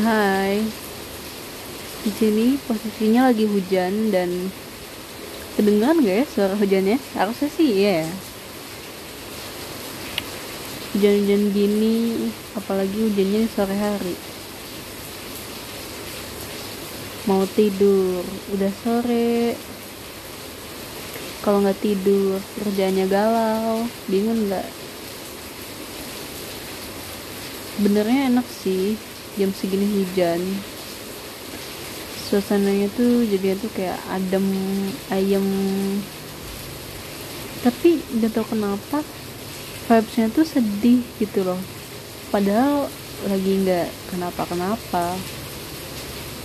Hai. Di sini posisinya lagi hujan dan kedengaran gak ya suara hujannya? Harusnya sih iya ya. Hujan-hujan gini, apalagi hujannya di sore hari. Mau tidur, udah sore. Kalau nggak tidur, kerjanya galau, bingung nggak? Sebenarnya enak sih jam segini hujan. Suasananya tuh jadi tuh kayak adem ayam tapi gak tau kenapa vibesnya tuh sedih gitu loh. Padahal lagi nggak kenapa-kenapa.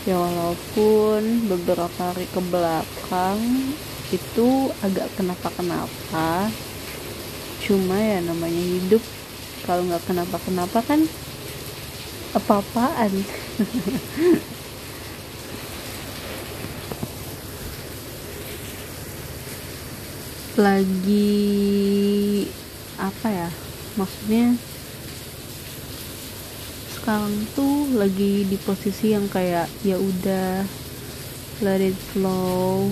Ya walaupun beberapa hari ke belakang itu agak kenapa-kenapa. Cuma ya namanya hidup kalau nggak kenapa-kenapa kan apa-apaan? Lagi apa ya? Maksudnya sekarang tuh lagi di posisi yang kayak ya udah let it flow.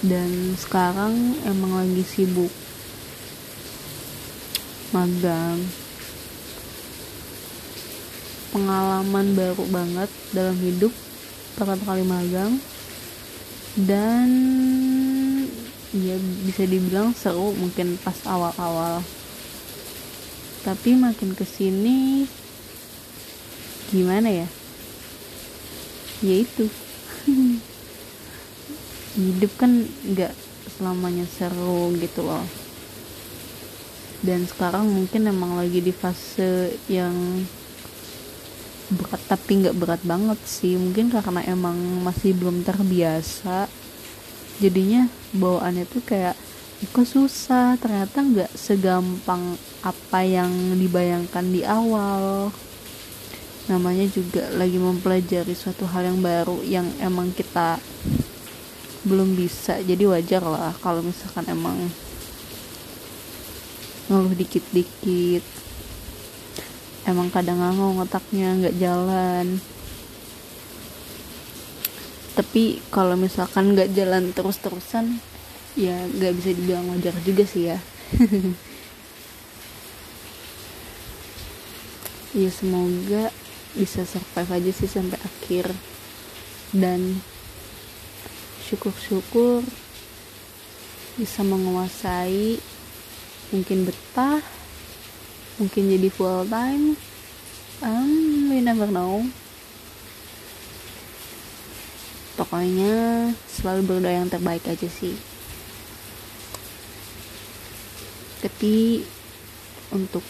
Dan sekarang emang lagi sibuk magang pengalaman baru banget dalam hidup pertama kali magang. Dan ya bisa dibilang seru mungkin pas awal-awal. Tapi makin ke sini gimana ya? Ya itu. Hidup kan nggak selamanya seru gitu loh. Dan sekarang mungkin emang lagi di fase yang berat tapi nggak berat banget sih. Mungkin karena emang masih belum terbiasa. Jadinya bawaannya tuh kayak kok susah? Ternyata nggak segampang apa yang dibayangkan di awal. Namanya juga lagi mempelajari suatu hal yang baru yang emang kita belum bisa. Jadi wajar lah kalau misalkan emang ngeluh dikit-dikit emang kadang ngangong otaknya nggak jalan. Tapi kalau misalkan nggak jalan terus-terusan ya nggak bisa dibilang wajar juga sih ya. Ya semoga bisa survive aja sih sampai akhir. Dan syukur-syukur bisa menguasai mungkin betah mungkin jadi full time. Um, we never know. Pokoknya selalu berdoa yang terbaik aja sih. Tapi untuk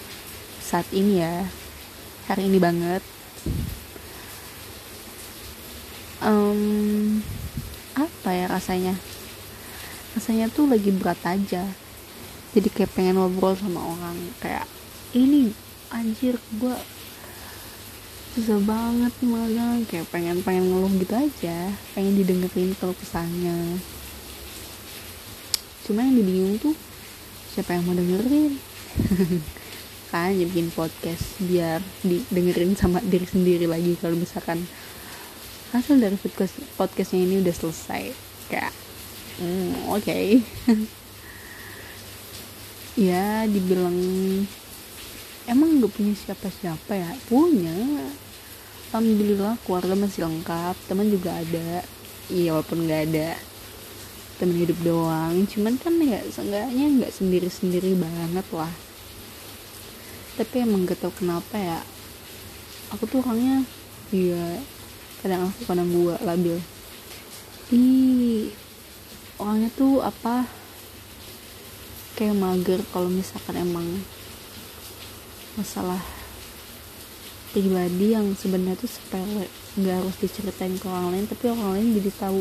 saat ini ya hari ini banget. Um, apa ya rasanya? Rasanya tuh lagi berat aja. Jadi kayak pengen ngobrol sama orang kayak ini anjir gue susah banget malah. Kayak pengen pengen ngeluh gitu aja. Pengen didengerin kalau kesannya. Cuma yang dibingung tuh siapa yang mau dengerin? Kan jadi bikin podcast biar didengerin sama diri sendiri lagi kalau misalkan hasil dari podcast podcastnya ini udah selesai. Kayak hmm, oke. Okay. ya dibilang emang gak punya siapa-siapa ya? Punya. Alhamdulillah keluarga masih lengkap teman juga ada. Iya walaupun gak ada teman hidup doang cuman kan ya seenggaknya nggak sendiri-sendiri banget lah. Tapi emang gak tau kenapa ya aku tuh orangnya iya kadang aku kadang gua labil. Ih orangnya tuh apa kayak mager kalau misalkan emang masalah pribadi yang sebenarnya tuh sepele. Nggak harus diceritain ke orang lain tapi orang lain jadi tahu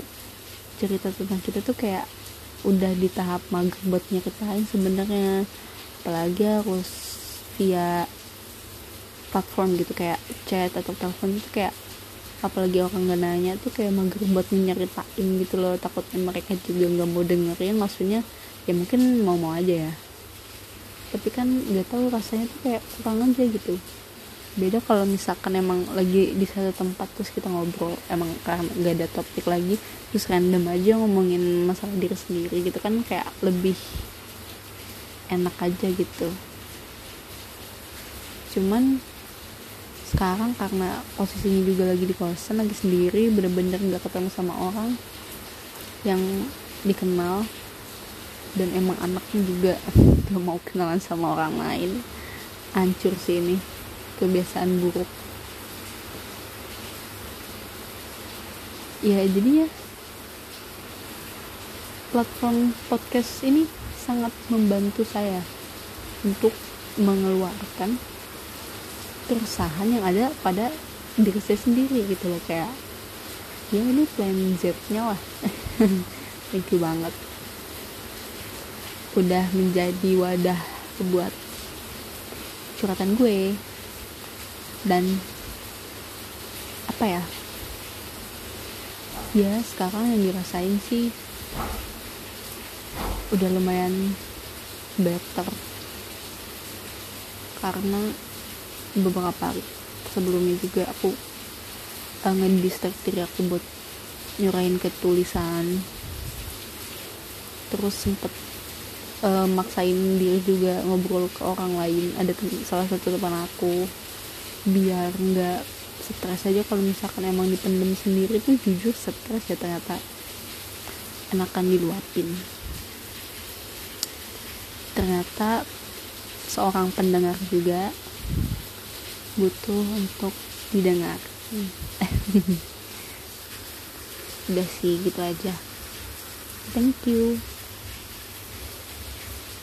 cerita tentang kita tuh kayak udah di tahap mager buat nyeritain sebenarnya. Apalagi harus via platform gitu kayak chat atau telepon itu kayak apalagi orang gak nanya tuh kayak mager buat nyeritain gitu loh. Takutnya mereka juga nggak mau dengerin maksudnya ya mungkin mau mau aja ya tapi kan nggak tahu rasanya tuh kayak kurang aja gitu. Beda kalau misalkan emang lagi di satu tempat terus kita ngobrol emang karena gak ada topik lagi terus random aja ngomongin masalah diri sendiri gitu kan kayak lebih enak aja gitu. Cuman sekarang karena posisinya juga lagi di kosan lagi sendiri bener-bener gak ketemu sama orang yang dikenal dan emang anaknya juga gak mau kenalan sama orang lain. Hancur sih ini kebiasaan buruk. Ya jadi ya platform podcast ini sangat membantu saya untuk mengeluarkan keresahan yang ada pada diri saya sendiri gitu loh kayak ya ini plan Z nya lah. Thank you banget udah menjadi wadah buat curhatan gue. Dan apa ya? Ya sekarang yang dirasain sih udah lumayan better. Karena beberapa hari sebelumnya juga aku uh, ngedistract diri aku buat nyurahin ke tulisan terus sempet uh, maksain diri juga ngobrol ke orang lain. Ada salah satu teman aku. Biar nggak stres aja kalau misalkan emang dipendem sendiri tuh jujur stres ya ternyata. Enakan diluapin. Ternyata seorang pendengar juga butuh untuk didengar. Udah sih gitu aja. Thank you